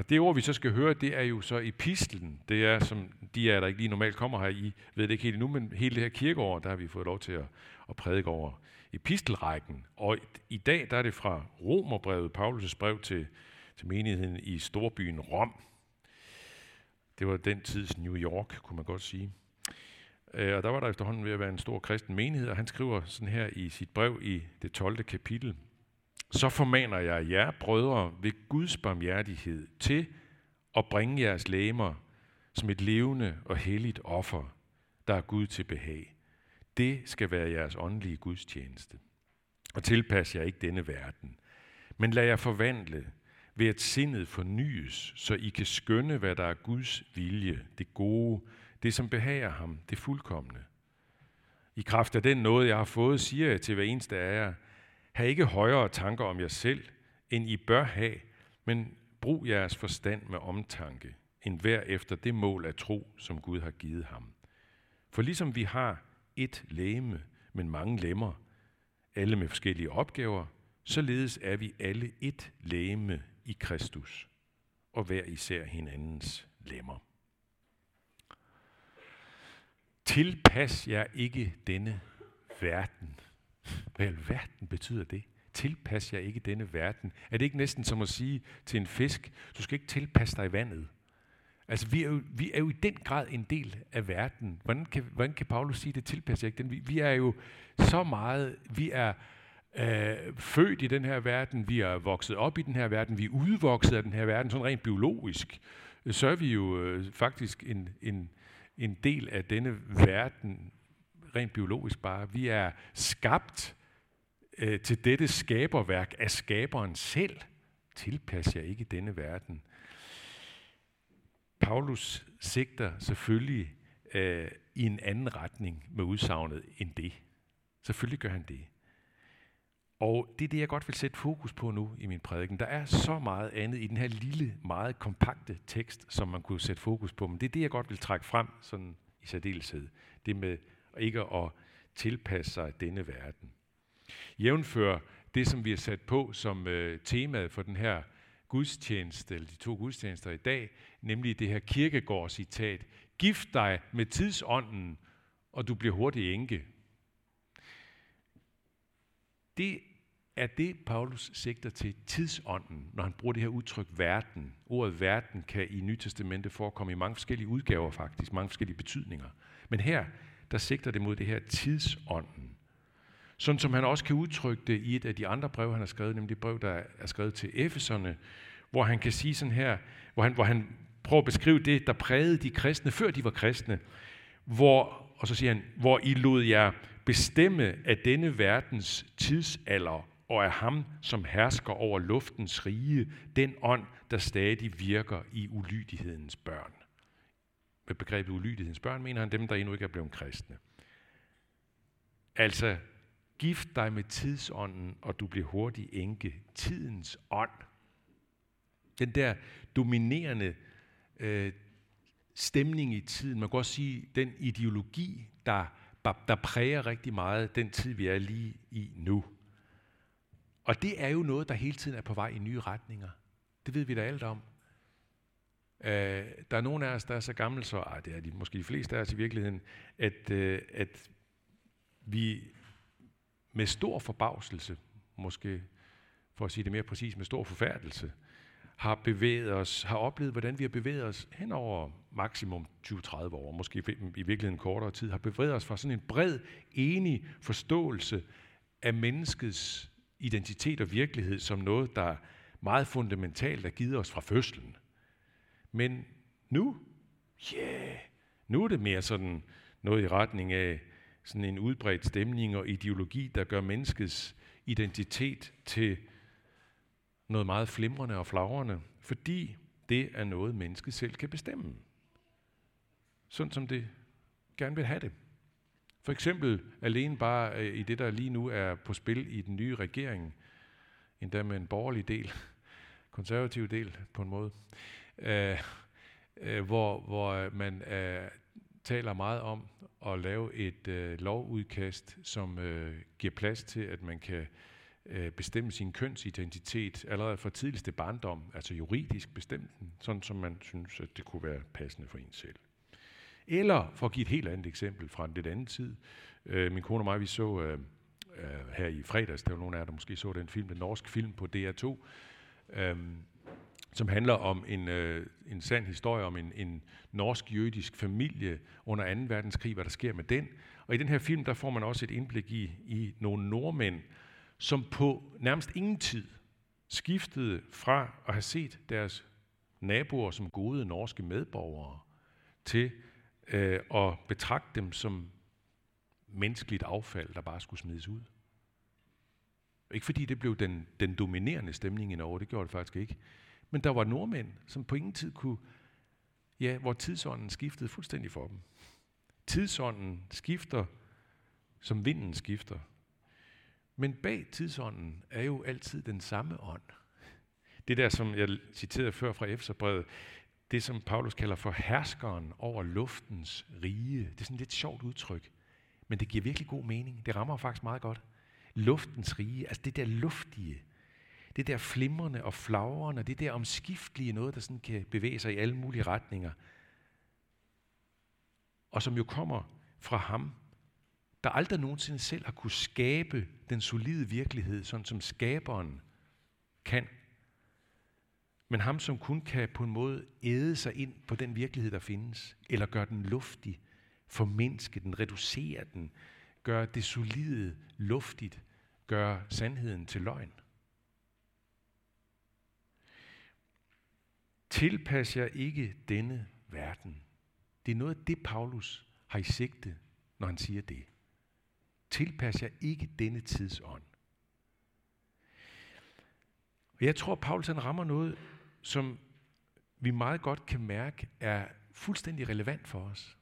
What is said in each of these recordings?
Og det ord, vi så skal høre, det er jo så epistlen. Det er, som de er, der ikke lige normalt kommer her, I ved det ikke helt endnu, men hele det her kirkeår, der har vi fået lov til at, at prædike over epistelrækken. Og i dag, der er det fra Romerbrevet, Paulus' brev til, til menigheden i storbyen Rom. Det var den tids New York, kunne man godt sige. Øh, og der var der efterhånden ved at være en stor kristen menighed, og han skriver sådan her i sit brev i det 12. kapitel. Så formaner jeg jer, brødre, ved Guds barmhjertighed til at bringe jeres læmer som et levende og helligt offer, der er Gud til behag. Det skal være jeres åndelige gudstjeneste. Og tilpas jer ikke denne verden, men lad jer forvandle ved at sindet fornyes, så I kan skønne, hvad der er Guds vilje, det gode, det som behager ham, det fuldkommende. I kraft af den noget, jeg har fået, siger jeg til hver eneste af jer, Hav ikke højere tanker om jer selv, end I bør have, men brug jeres forstand med omtanke, end hver efter det mål af tro, som Gud har givet ham. For ligesom vi har et læme, men mange lemmer, alle med forskellige opgaver, således er vi alle et læme i Kristus, og hver især hinandens lemmer. Tilpas jer ikke denne verden. Hvad i alverden betyder det? Tilpas jer ikke denne verden. Er det ikke næsten som at sige til en fisk, du skal ikke tilpasse dig vandet? Altså, vi er, jo, vi er jo i den grad en del af verden. Hvordan kan, hvordan kan Paulus sige det? Tilpasser ikke den? Vi, vi er jo så meget, vi er øh, født i den her verden, vi er vokset op i den her verden, vi er udvokset af den her verden, sådan rent biologisk. Øh, så er vi jo øh, faktisk en, en, en del af denne verden, rent biologisk bare. Vi er skabt øh, til dette skaberværk af skaberen selv. Tilpas jer ikke denne verden. Paulus sigter selvfølgelig øh, i en anden retning med udsagnet end det. Selvfølgelig gør han det. Og det er det, jeg godt vil sætte fokus på nu i min prædiken. Der er så meget andet i den her lille, meget kompakte tekst, som man kunne sætte fokus på. Men det er det, jeg godt vil trække frem sådan i særdeleshed. Det med ikke at tilpasse sig denne verden. Jævnfør det, som vi har sat på som øh, temaet for den her gudstjeneste, eller de to gudstjenester i dag, nemlig det her kirkegård-citat. Gift dig med tidsånden, og du bliver hurtig enke. Det er det, Paulus sigter til tidsånden, når han bruger det her udtryk verden. Ordet verden kan i Nytestamentet forekomme i mange forskellige udgaver faktisk, mange forskellige betydninger. Men her, der sigter det mod det her tidsånden. Sådan som han også kan udtrykke det i et af de andre breve, han har skrevet, nemlig det brev, der er skrevet til Efeserne, hvor han kan sige sådan her, hvor han, hvor han prøver at beskrive det, der prægede de kristne, før de var kristne, hvor, og så siger han, hvor I lod jer bestemme af denne verdens tidsalder og af ham, som hersker over luftens rige, den ånd, der stadig virker i ulydighedens børn. Med begrebet ulydighedens børn mener han dem, der endnu ikke er blevet kristne. Altså, gift dig med tidsånden, og du bliver hurtig enke. Tidens ånd. Den der dominerende øh, stemning i tiden, man kan også sige, den ideologi, der, der præger rigtig meget den tid, vi er lige i nu. Og det er jo noget, der hele tiden er på vej i nye retninger. Det ved vi da alt om. Øh, der er nogle af os, der er så gamle, så ej, det er de, måske de fleste af os i virkeligheden, at, øh, at vi med stor forbavselse, måske for at sige det mere præcis, med stor forfærdelse, har bevæget os, har oplevet, hvordan vi har bevæget os hen over maksimum 20-30 år, måske i virkeligheden kortere tid, har bevæget os fra sådan en bred, enig forståelse af menneskets identitet og virkelighed som noget, der meget fundamentalt er givet os fra fødslen. Men nu, ja, yeah, nu er det mere sådan noget i retning af sådan en udbredt stemning og ideologi, der gør menneskets identitet til noget meget flimrende og flagrende, fordi det er noget, mennesket selv kan bestemme. Sådan som det gerne vil have det. For eksempel alene bare øh, i det, der lige nu er på spil i den nye regering, endda med en borgerlig del, konservativ del på en måde, øh, øh, hvor, hvor øh, man øh, taler meget om at lave et øh, lovudkast, som øh, giver plads til, at man kan øh, bestemme sin kønsidentitet allerede fra tidligste barndom, altså juridisk bestemme den, sådan som man synes, at det kunne være passende for en selv. Eller, for at give et helt andet eksempel fra en lidt anden tid, øh, min kone og mig, vi så øh, øh, her i fredags, der var nogen af jer, der måske så den film, den norske film på DR2, øh, som handler om en, øh, en sand historie om en, en norsk-jødisk familie under 2. verdenskrig, hvad der sker med den. Og i den her film, der får man også et indblik i, i nogle nordmænd, som på nærmest ingen tid skiftede fra at have set deres naboer som gode norske medborgere, til øh, at betragte dem som menneskeligt affald, der bare skulle smides ud. Ikke fordi det blev den, den dominerende stemning i Norge, det gjorde det faktisk ikke. Men der var nordmænd, som på ingen tid kunne, ja, hvor tidsånden skiftede fuldstændig for dem. Tidsånden skifter, som vinden skifter. Men bag tidsånden er jo altid den samme ånd. Det der, som jeg citerede før fra Efterbrevet, det som Paulus kalder for herskeren over luftens rige. Det er sådan et lidt sjovt udtryk, men det giver virkelig god mening. Det rammer faktisk meget godt. Luftens rige, altså det der luftige, det der flimrende og flagrende, det der omskiftelige noget, der sådan kan bevæge sig i alle mulige retninger. Og som jo kommer fra ham, der aldrig nogensinde selv har kunne skabe den solide virkelighed, sådan som skaberen kan. Men ham, som kun kan på en måde æde sig ind på den virkelighed, der findes, eller gøre den luftig, formindske den, reducere den, gøre det solide luftigt, gøre sandheden til løgn. Tilpas jer ikke denne verden. Det er noget af det, Paulus har i sigte, når han siger det. Tilpas jer ikke denne tidsånd. Og jeg tror, Paulus han rammer noget, som vi meget godt kan mærke er fuldstændig relevant for os.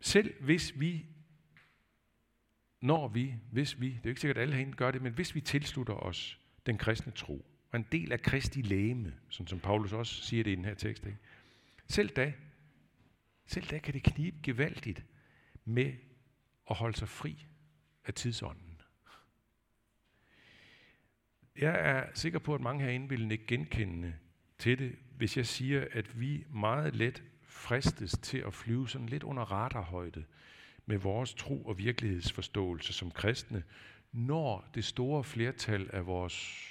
Selv hvis vi, når vi, hvis vi, det er jo ikke sikkert, at alle herinde gør det, men hvis vi tilslutter os den kristne tro, og en del af Kristi læme, sådan som Paulus også siger det i den her tekst, ikke? selv da, selv da kan det knibe gevaldigt med at holde sig fri af tidsånden. Jeg er sikker på, at mange herinde vil ikke genkende til det, hvis jeg siger, at vi meget let fristes til at flyve sådan lidt under radarhøjde med vores tro og virkelighedsforståelse som kristne, når det store flertal af vores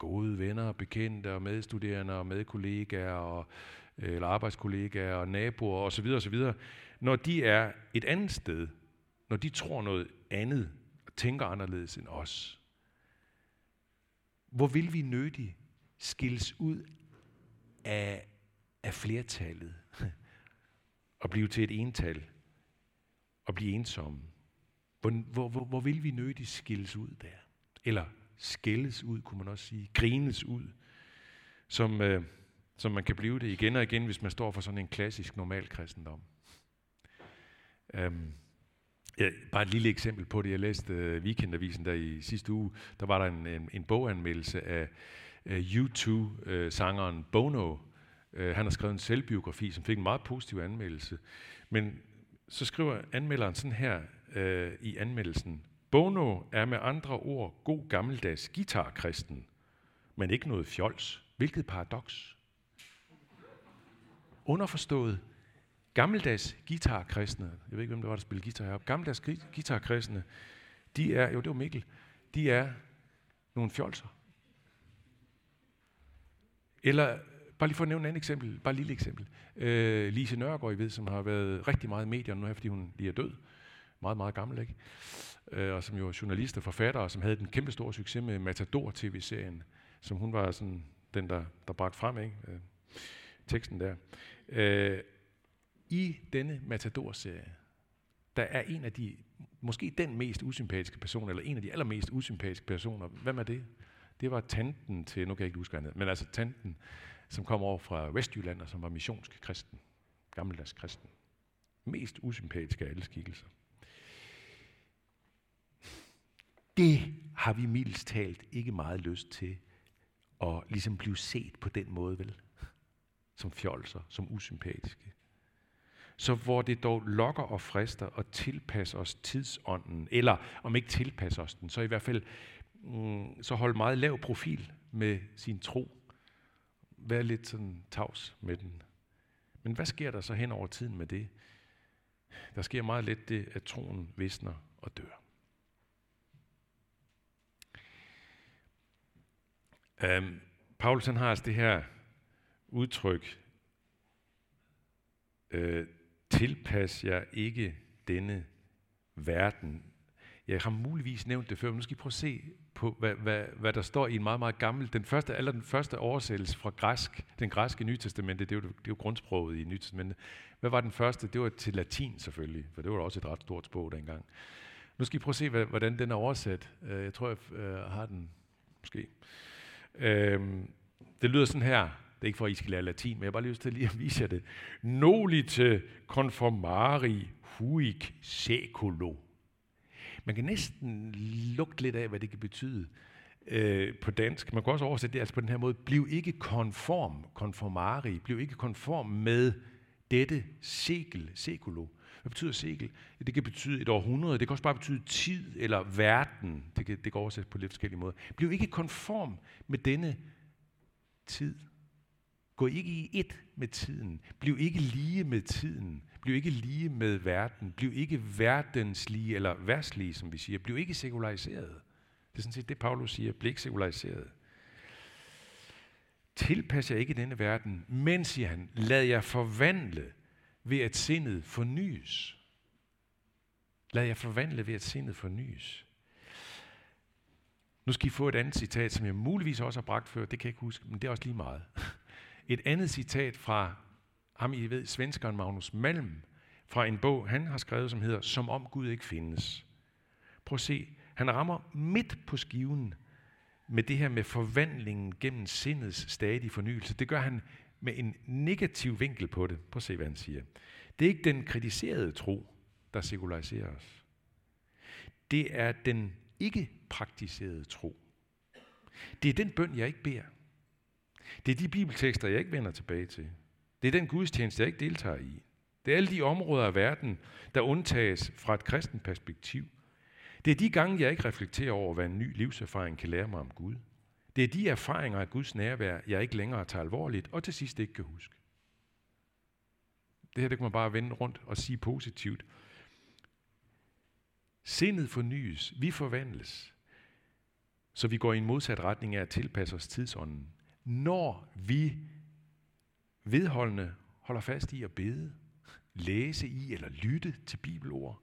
gode venner, bekendte og medstuderende og medkollegaer og, eller arbejdskollegaer og naboer osv. osv., når de er et andet sted, når de tror noget andet og tænker anderledes end os, hvor vil vi nødig skilles ud af, af flertallet og blive til et ental og blive ensomme? Hvor, hvor, hvor, hvor vil vi nødig skilles ud der? Eller skældes ud, kunne man også sige, grines ud, som, øh, som man kan blive det igen og igen, hvis man står for sådan en klassisk normal kristendom. Um, ja, bare et lille eksempel på det. Jeg læste uh, Weekendavisen der i sidste uge. Der var der en, en, en boganmeldelse af uh, øh, U2-sangeren uh, Bono. Uh, han har skrevet en selvbiografi, som fik en meget positiv anmeldelse. Men så skriver anmelderen sådan her uh, i anmeldelsen. Bono er med andre ord god gammeldags guitarkristen, men ikke noget fjols. Hvilket paradoks. Underforstået, gammeldags guitarkristne, jeg ved ikke, hvem det var, der spillede guitar heroppe, gammeldags guitarkristne, de er, jo det var Mikkel, de er nogle fjolser. Eller, bare lige for at nævne et andet eksempel, bare et lille eksempel. Øh, Lise Nørgaard, I ved, som har været rigtig meget i medierne nu her, fordi hun lige er død. Meget, meget gammel, ikke? Øh, og som jo er journalist og forfatter, og som havde den kæmpe store succes med Matador-tv-serien, som hun var sådan den, der, der bragte frem, ikke? Øh, teksten der. Øh, I denne Matador-serie, der er en af de, måske den mest usympatiske person, eller en af de allermest usympatiske personer. Hvem er det? Det var tanten til, nu kan jeg ikke huske andet, men altså tanten, som kom over fra Vestjylland, og som var missionsk kristen, gammeldags kristen. Mest usympatiske af alle skikkelser. Det har vi mildest talt ikke meget lyst til at ligesom blive set på den måde, vel? Som fjolser, som usympatiske. så hvor det dog lokker og frister og tilpasser os tidsånden, eller om ikke tilpasser os den, så i hvert fald mm, så hold meget lav profil med sin tro. Vær lidt sådan tavs med den. Men hvad sker der så hen over tiden med det? Der sker meget let det, at troen visner og dør. Um, Paulus han har altså det her udtryk, øh, tilpas jer ikke denne verden. Jeg har muligvis nævnt det før, men nu skal I prøve at se på, hvad, hvad, hvad der står i en meget, meget gammel, den første, eller den første oversættelse fra græsk, den græske Nytestamente, det er jo, det er jo grundsproget i Nytestamente. Hvad var den første? Det var til latin selvfølgelig, for det var også et ret stort sprog dengang. Nu skal I prøve at se, hvordan den er oversat. Øh, jeg tror, jeg øh, har den måske. Øhm, det lyder sådan her. Det er ikke for, at I skal lære latin, men jeg har bare lyst til lige at vise jer det. Nolite conformari huic seculo. Man kan næsten lugte lidt af, hvad det kan betyde øh, på dansk. Man kan også oversætte det altså på den her måde. Bliv ikke konform, konformari, bliv ikke konform med dette sekel, seculo. Hvad betyder sekel? Det kan betyde et århundrede, det kan også bare betyde tid eller verden. Det kan, det kan oversættes på lidt forskellige måder. Bliv ikke konform med denne tid. Gå ikke i et med tiden. Bliv ikke lige med tiden. Bliv ikke lige med verden. Bliv ikke verdenslige eller værtslige, som vi siger. Bliv ikke sekulariseret. Det er sådan set det, Paulus siger. Bliv ikke sekulariseret. Tilpas jer ikke denne verden, men, siger han, lad jer forvandle ved at sindet fornyes. Lad jer forvandle ved at sindet fornyes. Nu skal I få et andet citat, som jeg muligvis også har bragt før, det kan jeg ikke huske, men det er også lige meget. Et andet citat fra ham, I ved, svenskeren Magnus Malm, fra en bog, han har skrevet, som hedder Som om Gud ikke findes. Prøv at se, han rammer midt på skiven med det her med forvandlingen gennem sindets stadige fornyelse. Det gør han med en negativ vinkel på det. Prøv at se, hvad han siger. Det er ikke den kritiserede tro, der sekulariserer os. Det er den ikke praktiserede tro. Det er den bøn, jeg ikke beder. Det er de bibeltekster, jeg ikke vender tilbage til. Det er den gudstjeneste, jeg ikke deltager i. Det er alle de områder af verden, der undtages fra et kristent perspektiv. Det er de gange, jeg ikke reflekterer over, hvad en ny livserfaring kan lære mig om Gud. Det er de erfaringer af Guds nærvær, jeg ikke længere tager alvorligt, og til sidst ikke kan huske. Det her det kan man bare vende rundt og sige positivt. Sindet fornyes, vi forvandles, så vi går i en modsat retning af at tilpasse os tidsånden. Når vi vedholdende holder fast i at bede, læse i eller lytte til bibelord,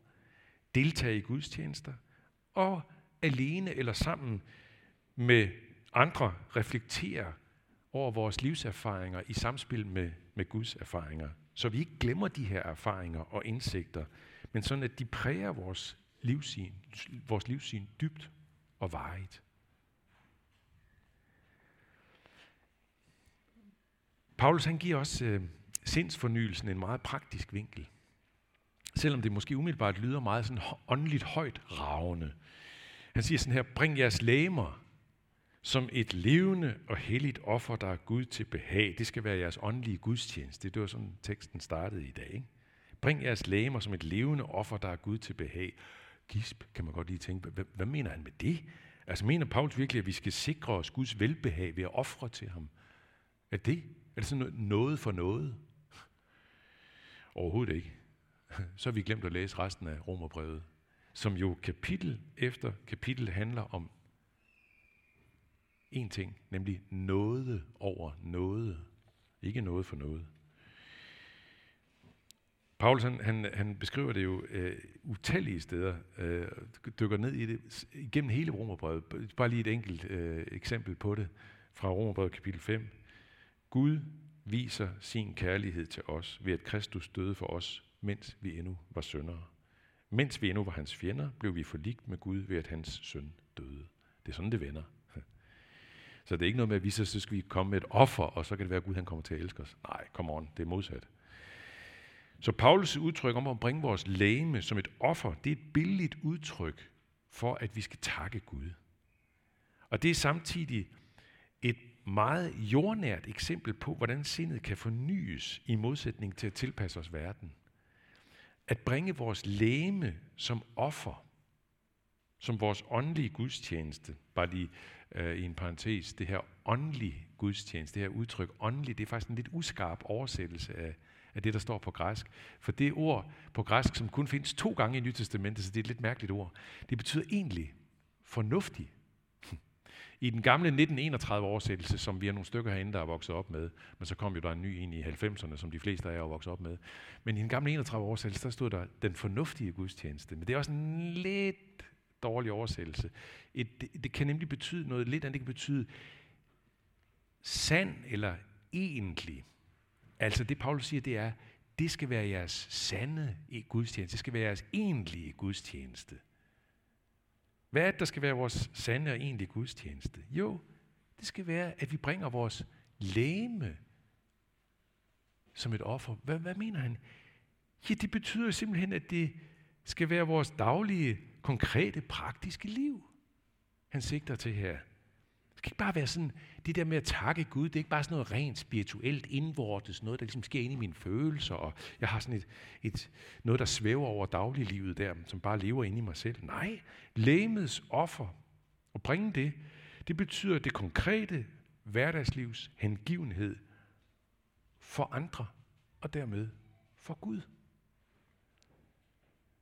deltage i gudstjenester, og alene eller sammen med andre reflekterer over vores livserfaringer i samspil med, med Guds erfaringer, så vi ikke glemmer de her erfaringer og indsigter, men sådan at de præger vores livssyn, vores livssyn dybt og varigt. Paulus han giver også øh, sindsfornyelsen en meget praktisk vinkel. Selvom det måske umiddelbart lyder meget sådan åndeligt højt ravende. Han siger sådan her, bring jeres læmer som et levende og helligt offer, der er Gud til behag. Det skal være jeres åndelige gudstjeneste. Det var sådan teksten startede i dag. Ikke? Bring jeres læmer som et levende offer, der er Gud til behag. Gisp, kan man godt lige tænke, hvad, hvad mener han med det? Altså mener Paulus virkelig, at vi skal sikre os Guds velbehag ved at ofre til ham? Er det? Er det sådan noget for noget? Overhovedet ikke. Så har vi glemt at læse resten af Romerbrevet, som jo kapitel efter kapitel handler om en ting, nemlig noget over noget. Ikke noget for noget. Paulus han, han, han beskriver det jo øh, utallige steder, øh, dykker ned i det igennem hele Romerbrevet. Bare lige et enkelt øh, eksempel på det fra Romerbrevet kapitel 5. Gud viser sin kærlighed til os ved at Kristus døde for os, mens vi endnu var syndere. Mens vi endnu var hans fjender, blev vi forligt med Gud ved at hans søn døde. Det er sådan, det vender. Så det er ikke noget med, at vi så, så skal vi komme med et offer, og så kan det være, at Gud han kommer til at elske os. Nej, come on, det er modsat. Så Paulus udtryk om at bringe vores læme som et offer, det er et billigt udtryk for, at vi skal takke Gud. Og det er samtidig et meget jordnært eksempel på, hvordan sindet kan fornyes i modsætning til at tilpasse os verden. at bringe vores læme som offer, som vores åndelige gudstjeneste, bare lige øh, i en parentes, det her åndelig gudstjeneste, det her udtryk åndelig, det er faktisk en lidt uskarp oversættelse af, af det, der står på græsk. For det ord på græsk, som kun findes to gange i Nytestamentet, så det er et lidt mærkeligt ord, det betyder egentlig fornuftig. I den gamle 1931-oversættelse, som vi er nogle stykker herinde, der er vokset op med, men så kom jo der en ny ind i 90'erne, som de fleste af jer er vokset op med. Men i den gamle 31-oversættelse, der stod der den fornuftige gudstjeneste. Men det er også en lidt dårlig oversættelse. Et, det, det kan nemlig betyde noget lidt andet. Det kan betyde sand eller egentlig. Altså det, Paulus siger, det er, det skal være jeres sande gudstjeneste. Det skal være jeres egentlige gudstjeneste. Hvad er det, der skal være vores sande og egentlige gudstjeneste? Jo, det skal være, at vi bringer vores læme som et offer. Hvad, hvad mener han? Ja, det betyder simpelthen, at det skal være vores daglige, konkrete, praktiske liv, han sigter til her. Det skal ikke bare være sådan, det der med at takke Gud, det er ikke bare sådan noget rent spirituelt indvortes, noget der ligesom sker inde i mine følelser, og jeg har sådan et, et, noget, der svæver over dagliglivet der, som bare lever inde i mig selv. Nej, lægemets offer, og bringe det, det betyder det konkrete hverdagslivs hengivenhed for andre, og dermed for Gud.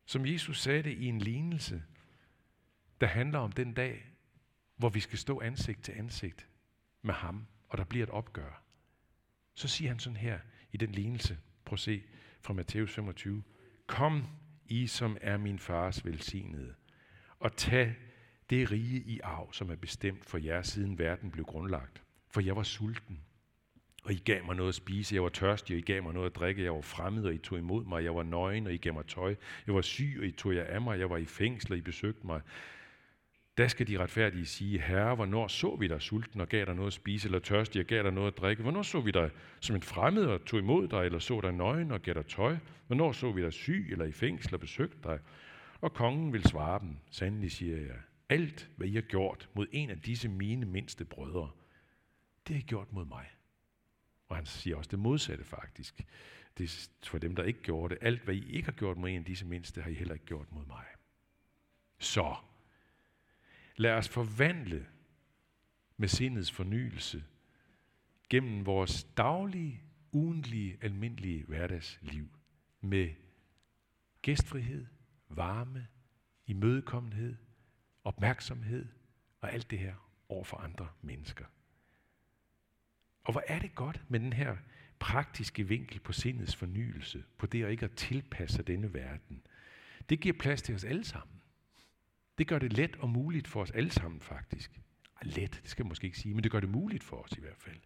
Som Jesus sagde det i en lignelse, der handler om den dag, hvor vi skal stå ansigt til ansigt med ham, og der bliver et opgør. Så siger han sådan her i den lignelse, prøv at se fra Matthæus 25. Kom, I som er min fars velsignede, og tag det rige i arv, som er bestemt for jer, siden verden blev grundlagt. For jeg var sulten, og I gav mig noget at spise. Jeg var tørstig, og I gav mig noget at drikke. Jeg var fremmed, og I tog imod mig. Jeg var nøgen, og I gav mig tøj. Jeg var syg, og I tog jer af mig. Jeg var i fængsel, og I besøgte mig. Da skal de retfærdige sige, Herre, hvornår så vi dig sulten og gav dig noget at spise, eller tørstig og gav dig noget at drikke? Hvornår så vi dig som en fremmed og tog imod dig, eller så dig nøgen og gav dig tøj? Hvornår så vi dig syg eller i fængsel og besøgte dig? Og kongen vil svare dem, sandelig siger jeg, alt hvad I har gjort mod en af disse mine mindste brødre, det har I gjort mod mig. Og han siger også det modsatte faktisk. Det er for dem, der ikke gjorde det. Alt hvad I ikke har gjort mod en af disse mindste, har I heller ikke gjort mod mig. Så Lad os forvandle med sindets fornyelse gennem vores daglige, ugentlige, almindelige hverdagsliv med gæstfrihed, varme, imødekommenhed, opmærksomhed og alt det her over for andre mennesker. Og hvor er det godt med den her praktiske vinkel på sindets fornyelse, på det at ikke at tilpasse denne verden. Det giver plads til os alle sammen. Det gør det let og muligt for os alle sammen faktisk. Let, det skal jeg måske ikke sige, men det gør det muligt for os i hvert fald.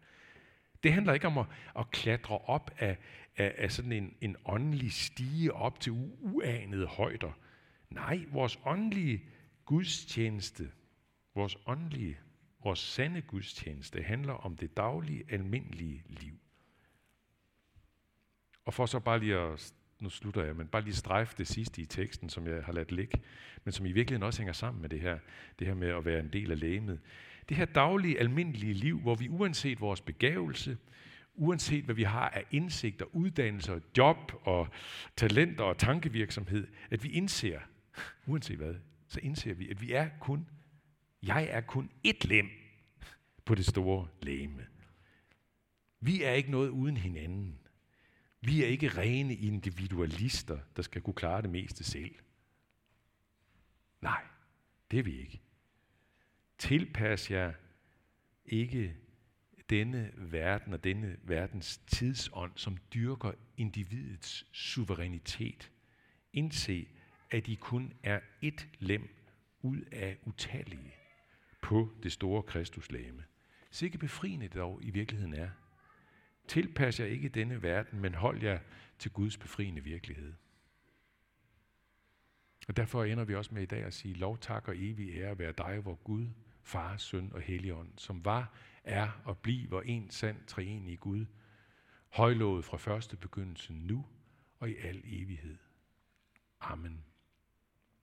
Det handler ikke om at, at klatre op af, af, af sådan en, en åndelig stige op til uanede højder. Nej, vores åndelige gudstjeneste, vores åndelige, vores sande gudstjeneste handler om det daglige, almindelige liv. Og for så bare lige at nu slutter jeg, men bare lige strejfe det sidste i teksten, som jeg har ladt ligge, men som i virkeligheden også hænger sammen med det her, det her med at være en del af lægemet. Det her daglige, almindelige liv, hvor vi uanset vores begævelse, uanset hvad vi har af indsigter, uddannelser, job og talenter og tankevirksomhed, at vi indser, uanset hvad, så indser vi, at vi er kun, jeg er kun et lem på det store læme. Vi er ikke noget uden hinanden. Vi er ikke rene individualister, der skal kunne klare det meste selv. Nej, det er vi ikke. Tilpas jer ikke denne verden og denne verdens tidsånd, som dyrker individets suverænitet. Indse, at I kun er et lem ud af utallige på det store Kristuslæme. Sikke befriende det dog i virkeligheden er, Tilpas jer ikke denne verden, men hold jer til Guds befriende virkelighed. Og derfor ender vi også med i dag at sige, lov, tak og evig ære være dig, hvor Gud, Far, Søn og Helligånd, som var, er og bliver en sand treenig Gud, højlovet fra første begyndelse nu og i al evighed. Amen.